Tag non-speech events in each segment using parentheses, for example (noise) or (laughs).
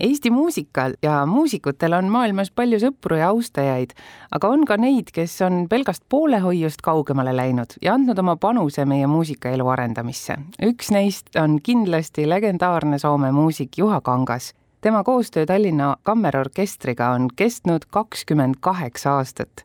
Eesti muusikal ja muusikutel on maailmas palju sõpru ja austajaid, aga on ka neid, kes on pelgast poolehoiust kaugemale läinud ja andnud oma panuse meie muusikaelu arendamisse. üks neist on kindlasti legendaarne Soome muusik Juha Kangas. tema koostöö Tallinna Kammerorkestriga on kestnud kakskümmend kaheksa aastat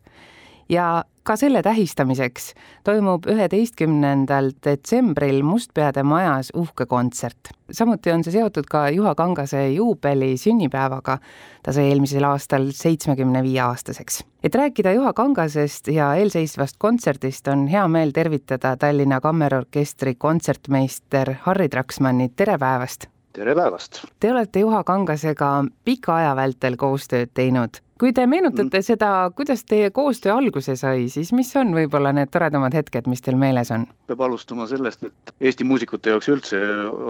ja ka selle tähistamiseks toimub üheteistkümnendal detsembril Mustpeade majas uhke kontsert. samuti on see seotud ka Juha Kangase juubeli sünnipäevaga. ta sai eelmisel aastal seitsmekümne viie aastaseks. et rääkida Juha Kangasest ja eelseisvast kontserdist, on hea meel tervitada Tallinna Kammerorkestri kontsertmeister Harri Traksmanni, tere päevast! tere päevast! Te olete Juha Kangasega pika aja vältel koostööd teinud kui te meenutate mm. seda, kuidas teie koostöö alguse sai, siis mis on võib-olla need toredamad hetked, mis teil meeles on? peab alustama sellest, et Eesti muusikute jaoks üldse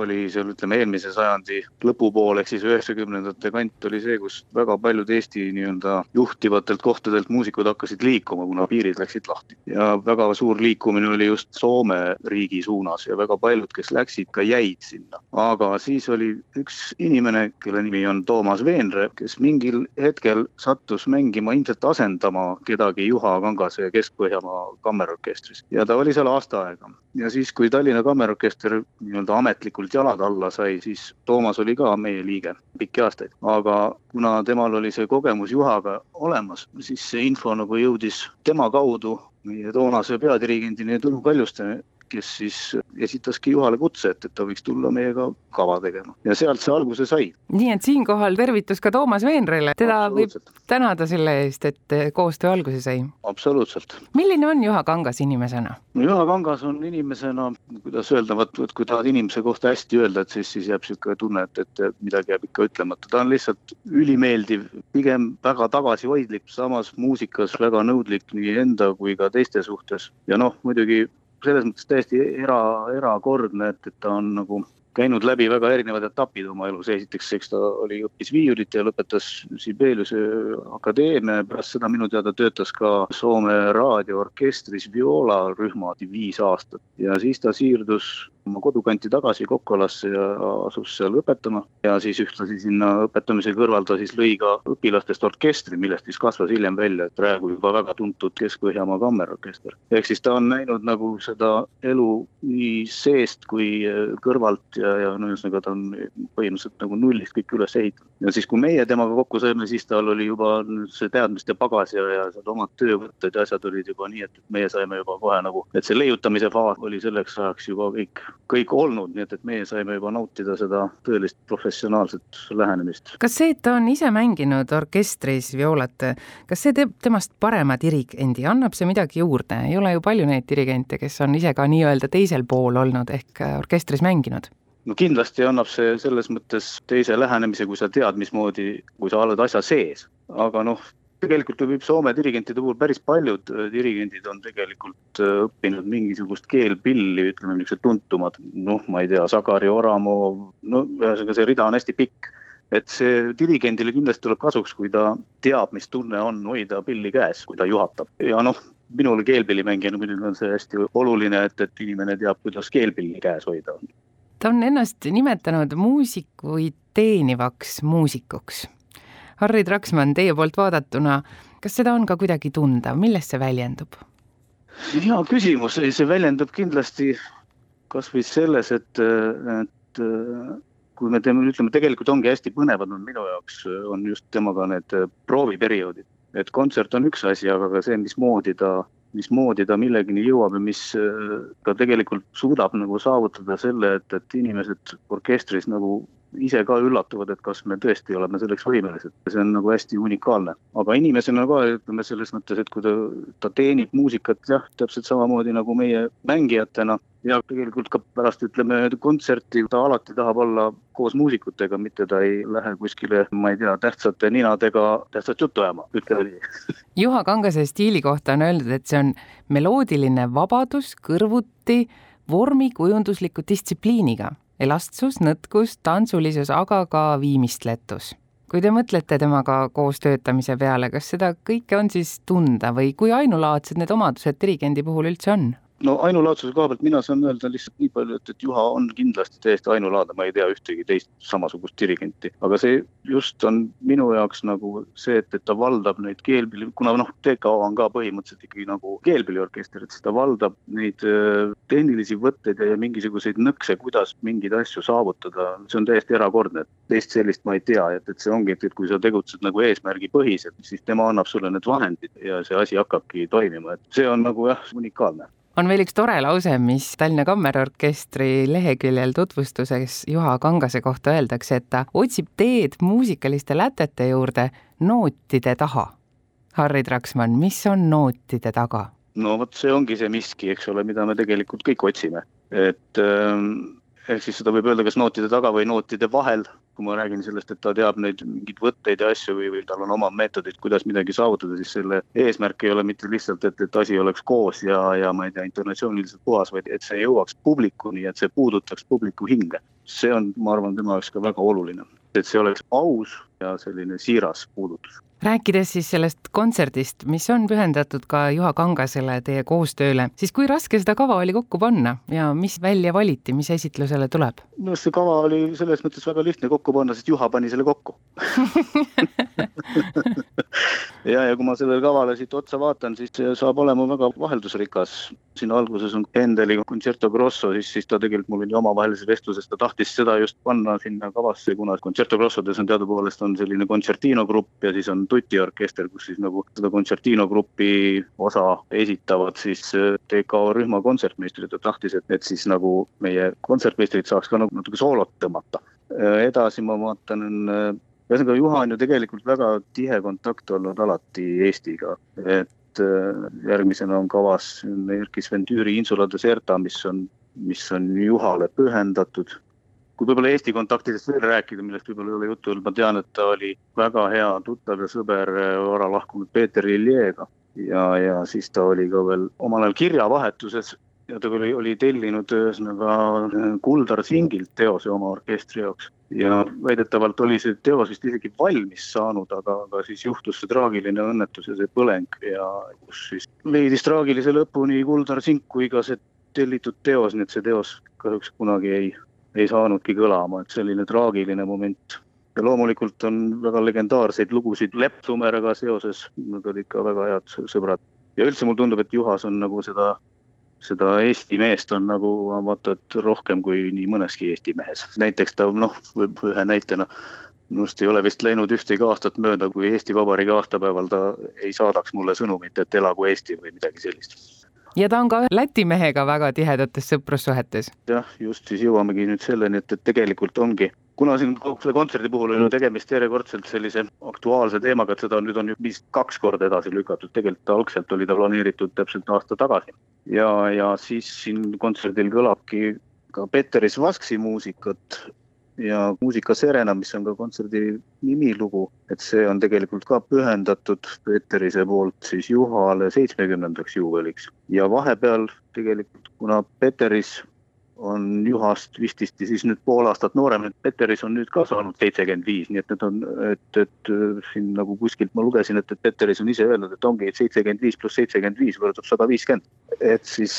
oli seal ütleme eelmise sajandi lõpupool ehk siis üheksakümnendate kant oli see, kus väga paljud Eesti nii-öelda juhtivatelt kohtadelt muusikud hakkasid liikuma, kuna piirid läksid lahti. ja väga suur liikumine oli just Soome riigi suunas ja väga paljud, kes läksid, ka jäid sinna. aga siis oli üks inimene, kelle nimi on Toomas Veenre, kes mingil hetkel sattus sattus mängima, ilmselt asendama kedagi Juha Kangase Kesk-Põhjamaa kammerorkestris ja ta oli seal aasta aega. ja siis, kui Tallinna Kammerorkester nii-öelda ametlikult jalad alla sai, siis Toomas oli ka meie liige pikki aastaid, aga kuna temal oli see kogemus Juhaga olemas, siis see info nagu jõudis tema kaudu meie toonase peadirigendini Tõnu Kaljuste kes siis esitaski Juhale kutse, et, et ta võiks tulla meiega kava tegema ja sealt see alguse sai. nii et siinkohal tervitus ka Toomas Veenrele, teda võib tänada selle eest, et koostöö alguse sai. absoluutselt. milline on Juha Kangas inimesena? no Juha Kangas on inimesena, kuidas öelda, vot, vot kui tahad inimese kohta hästi öelda, et siis, siis jääb niisugune tunne, et, et midagi jääb ikka ütlemata, ta on lihtsalt ülimeeldiv, pigem väga tagasihoidlik, samas muusikas väga nõudlik nii enda kui ka teiste suhtes ja noh, muidugi selles mõttes täiesti era, erakordne, et, et ta on nagu käinud läbi väga erinevad etapid oma elus, esiteks, eks ta oli, õppis viiulit ja lõpetas Sibeliuse akadeemia, pärast seda minu teada töötas ka Soome raadioorkestris violarühma viis aastat. Ja siis ta siirdus oma kodukanti tagasi Kokolasse ja asus seal õpetama ja siis ühtlasi sinna õpetamise kõrval ta siis lõi ka õpilastest orkestri, millest siis kasvas hiljem välja praegu juba väga tuntud Kesk-Põhjamaa kammerorkester. ehk siis ta on näinud nagu seda elu nii seest kui kõrvalt ja, ja no ühesõnaga ta on põhimõtteliselt nagu nullist kõik üles ehitanud. ja siis, kui meie temaga kokku saime, siis tal oli juba see teadmiste pagas ja, ja seal omad töövõtted ja asjad olid juba nii, et meie saime juba kohe nagu, et see leiutamise faas oli selleks ajaks juba kõik kõik olnud, nii et, et meie saime juba nautida seda tõelist professionaalset lähenemist. kas see, et ta on ise mänginud orkestris violat, kas see teeb temast parema dirigendi, annab see midagi juurde, ei ole ju palju neid dirigente, kes on ise ka nii-öelda teisel pool olnud ehk orkestris mänginud? no kindlasti annab see selles mõttes teise lähenemise, kui sa tead, mismoodi, kui sa oled asja sees, aga noh, tegelikult võib Soome dirigentide puhul päris paljud äh, dirigendid on tegelikult äh, õppinud mingisugust keelpilli, ütleme niisugused tuntumad, noh, ma ei tea, Sakari Oramo, no ühesõnaga see rida on hästi pikk. et see dirigendile kindlasti tuleb kasuks, kui ta teab, mis tunne on hoida pilli käes, kui ta juhatab ja noh, minule keelpillimängijana muidugi on see hästi oluline, et, et inimene teab, kuidas keelpilli käes hoida on. ta on ennast nimetanud muusikuid teenivaks muusikuks Harri Traksmann, teie poolt vaadatuna, kas seda on ka kuidagi tunda, millest see väljendub? hea küsimus, see väljendub kindlasti kasvõi selles, et, et kui me teeme, ütleme, tegelikult ongi hästi põnevad on minu jaoks, on just temaga need prooviperioodid. et kontsert on üks asi, aga ka see, mismoodi ta, mismoodi ta millegini jõuab ja mis ka tegelikult suudab nagu saavutada selle, et, et inimesed orkestris nagu ise ka üllatuvad, et kas me tõesti oleme selleks võimelised, see on nagu hästi unikaalne. aga inimesena ka ütleme selles mõttes, et kui ta, ta teenib muusikat jah, täpselt samamoodi nagu meie mängijatena ja tegelikult ka pärast ütleme kontserti ta alati tahab olla koos muusikutega, mitte ta ei lähe kuskile, ma ei tea, tähtsate ninadega tähtsat juttu ajama, ütleme nii. (laughs) Juha Kangase stiili kohta on öeldud, et see on meloodiline vabadus kõrvuti vormikujundusliku distsipliiniga, elastsus, nõtkus, tantsulisus, aga ka viimistletus kui te mõtlete temaga koos töötamise peale, kas seda kõike on siis tunda või kui ainulaadsed need omadused dirigendi puhul üldse on? No ainulaadsuse koha pealt mina saan öelda lihtsalt nii palju, et, et Juha on kindlasti täiesti ainulaadne, ma ei tea ühtegi teist samasugust dirigenti, aga see just on minu jaoks nagu see, et, et ta valdab neid keelpilli, kuna noh, TKO on ka põhimõtteliselt ikkagi nagu keelpilliorkester, et siis ta valdab neid äh, tehnilisi võtteid ja mingisuguseid nõkse, kuidas mingeid asju saavutada, see on täiesti erakordne, et teist sellist ma ei tea, et, et see ongi, et, et kui sa tegutsed nagu eesmärgipõhiselt, siis tema annab sulle need vahendid ja see asi hakkabki toimima, et see on nagu jah, unikaalne on veel üks tore lause, mis Tallinna Kammerorkestri leheküljel tutvustuses Juha Kangase kohta öeldakse, et ta otsib teed muusikaliste lätete juurde nootide taha. Harri Traksmann, mis on nootide taga? no vot, see ongi see miski, eks ole, mida me tegelikult kõik otsime, et ähm, ehk siis seda võib öelda kas nootide taga või nootide vahel, kui ma räägin sellest, et ta teab neid mingeid võtteid ja asju või, või tal on oma meetodid, kuidas midagi saavutada, siis selle eesmärk ei ole mitte lihtsalt, et, et asi oleks koos ja, ja ma ei tea, intonatsiooniliselt puhas, vaid et see jõuaks publikuni, et see puudutaks publiku hinge. see on, ma arvan, tema jaoks ka väga oluline, et see oleks aus ja selline siiras puudutus rääkides siis sellest kontserdist, mis on pühendatud ka Juha Kangasele, teie koostööle, siis kui raske seda kava oli kokku panna ja mis välja valiti, mis esitlusele tuleb? arust see kava oli selles mõttes väga lihtne kokku panna, sest Juha pani selle kokku (laughs) (laughs) ja, ja kui ma sellele kavale siit otsa vaatan, siis saab olema väga vaheldusrikas. siin alguses on Endeli Concerto Grosso, siis, siis ta tegelikult mul oli omavahelises vestluses, ta tahtis seda just panna sinna kavasse, kuna Concerto Grossodes on teadupoolest on selline Concertino grupp ja siis on tutiorkester, kus siis nagu seda Concertino grupi osa esitavad siis äh, TKO rühma kontsertmeistrid ja tahtis, et, et siis nagu meie kontsertmeistrid saaks ka nagu natuke soolot tõmmata. Äh, edasi ma vaatan, äh, ühesõnaga Juha on ju tegelikult väga tihe kontakt olnud alati Eestiga, et järgmisena on kavas Erkki Sven Tüüri Insula Deserta, mis on, mis on Juhale pühendatud. Kui võib-olla Eesti kontaktidest veel rääkida, millest võib-olla ei ole juttu olnud, ma tean, et ta oli väga hea tuttav ja sõber vara äh, lahkunud Peeter Iljega. Ja, ja siis ta oli ka veel omal ajal kirjavahetuses ja ta oli, oli tellinud ühesõnaga äh, Kuldar Singilt teose oma orkestri jaoks ja väidetavalt oli see teos vist isegi valmis saanud, aga, aga siis juhtus see traagiline õnnetus ja see põleng ja kus siis leidis traagilise lõpu nii Kuldar Sink kui ka see tellitud teos, nii et see teos kahjuks kunagi ei ei saanudki kõlama, et selline traagiline moment. ja loomulikult on väga legendaarseid lugusid Lepp Sumeraga seoses, nad olid ka väga head sõbrad. ja üldse mulle tundub, et Juhas on nagu seda, seda Eesti meest on nagu vaata, et rohkem kui nii mõneski Eesti mehes. näiteks ta noh, ühe näitena minust ei ole vist läinud ühtegi aastat mööda, kui Eesti Vabariigi aastapäeval ta ei saadaks mulle sõnumit, et elagu Eesti või midagi sellist ja ta on ka Läti mehega väga tihedates sõprussuhetes. jah, just siis jõuamegi nüüd selleni, et, et tegelikult ongi kuna siin selle kontserdi puhul on ju tegemist järjekordselt sellise aktuaalse teemaga, et seda nüüd on ju vist kaks korda edasi lükatud, tegelikult algselt oli ta planeeritud täpselt aasta tagasi. ja, ja siis siin kontserdil kõlabki ka Peteris Vasksi muusikat ja Muusika Serena, mis on ka kontserdi nimilugu, et see on tegelikult ka pühendatud Peeterise poolt siis Juhale seitsmekümnendaks juubeliks. ja vahepeal tegelikult, kuna Peteris on Juhast vististi siis nüüd pool aastat noorem, et Peteris on nüüd ka saanud seitsekümmend viis, nii et need on, et, et siin nagu kuskilt ma lugesin, et, et Peteris on ise öelnud, et ongi seitsekümmend viis pluss seitsekümmend viis võrdub sada viiskümmend. et siis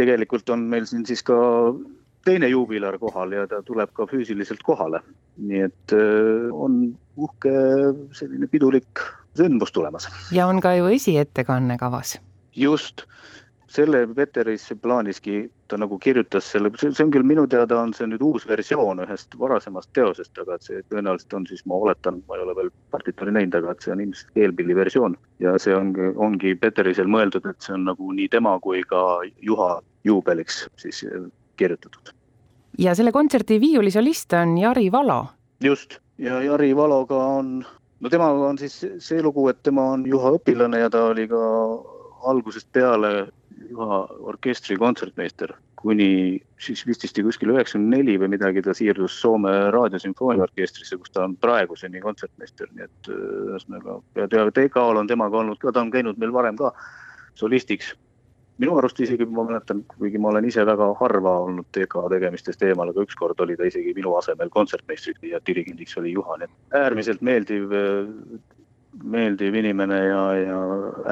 tegelikult on meil siin siis ka teine juubilar kohal ja ta tuleb ka füüsiliselt kohale. nii et äh, on uhke selline pidulik sündmus tulemas. ja on ka ju esiettekanne kavas. just, selle Veteris plaaniski, ta nagu kirjutas selle, see on küll minu teada on see nüüd uus versioon ühest varasemast teosest, aga et see tõenäoliselt on siis, ma oletan, ma ei ole veel partituuri näinud, aga et see on ilmselt keelpilli versioon. ja see ongi, ongi Peterisel mõeldud, et see on nagu nii tema kui ka Juha juubeliks siis kirjutatud. ja selle kontserdi viiulisolist on Jari Valo. just, ja Jari Valoga on, no temaga on siis see lugu, et tema on Juha õpilane ja ta oli ka algusest peale Juha orkestri kontsertmeister kuni siis vististi kuskil üheksakümmend neli või midagi, ta siirdus Soome raadiosümfooniaorkestrisse, kus ta on praeguseni kontsertmeister, nii et ühesõnaga ja TK-l on temaga olnud ka, ta on käinud meil varem ka solistiks minu arust isegi ma mäletan, kuigi ma olen ise väga harva olnud TK tegemistest eemal, aga ükskord oli ta isegi minu asemel kontsertmeistriks ja dirigendiks oli Juhan, et äärmiselt meeldiv, meeldiv inimene ja, ja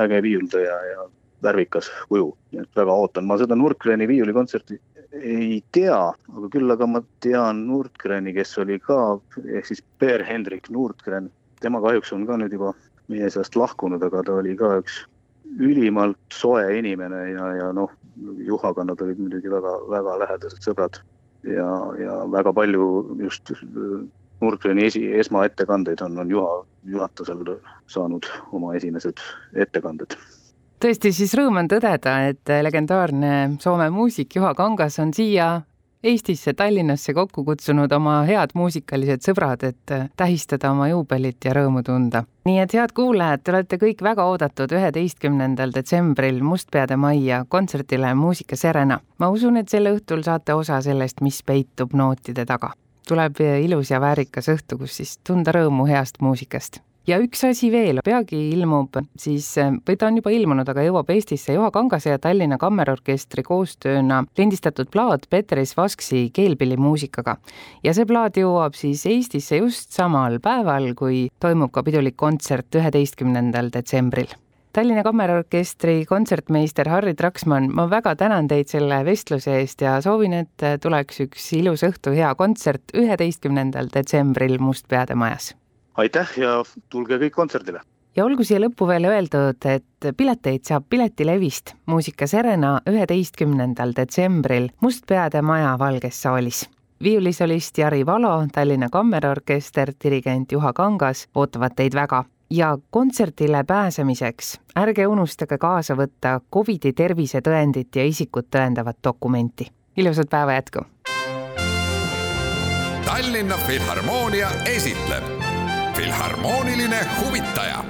äge viiuldaja ja värvikas kuju, nii et väga ootan, ma seda Nurkreni viiulikontserti ei tea, aga küll aga ma tean Nurkreni, kes oli ka, ehk siis Per Hendrik Nurkren, tema kahjuks on ka nüüd juba meie seast lahkunud, aga ta oli ka üks ülimalt soe inimene ja, ja noh, Juhaga nad olid muidugi väga, väga lähedased sõbrad. Ja, ja väga palju just Nurgreni esi, esmaettekandeid on, on Juha juhatusel saanud oma esimesed ettekanded. Tõesti, siis rõõm on tõdeda, et legendaarne Soome muusik Juha Kangas on siia Eestisse, Tallinnasse kokku kutsunud oma head muusikalised sõbrad, et tähistada oma juubelit ja rõõmu tunda. nii et head kuulajad, te olete kõik väga oodatud üheteistkümnendal detsembril Mustpeade majja kontserdile Muusika Serena. ma usun, et sel õhtul saate osa sellest, mis peitub nootide taga. tuleb ilus ja väärikas õhtu, kus siis tunda rõõmu heast muusikast ja üks asi veel, peagi ilmub siis, või ta on juba ilmunud, aga jõuab Eestisse Juha Kangase ja Tallinna Kammerorkestri koostööna lindistatud plaat Peteris Vasksi keelpillimuusikaga. ja see plaat jõuab siis Eestisse just samal päeval, kui toimub ka pidulik kontsert üheteistkümnendal detsembril Tallinna Kammerorkestri kontsertmeister Harri Traksmann, ma väga tänan teid selle vestluse eest ja soovin, et tuleks üks ilus õhtu hea kontsert üheteistkümnendal detsembril Mustpeade majas aitäh ja tulge kõik kontserdile! ja olgu siia lõppu veel öeldud, et pileteid saab Piletilevist Muusika Serena üheteistkümnendal detsembril Mustpeade Maja Valges saalis. viiulisolist Jari Valo, Tallinna Kammerorkester, dirigent Juha Kangas ootavad teid väga ja kontserdile pääsemiseks ärge unustage kaasa võtta Covidi tervisetõendit ja isikut tõendavat dokumenti. ilusat päeva jätku! Tallinna Filharmoonia esitleb Filharmooniline huvitaja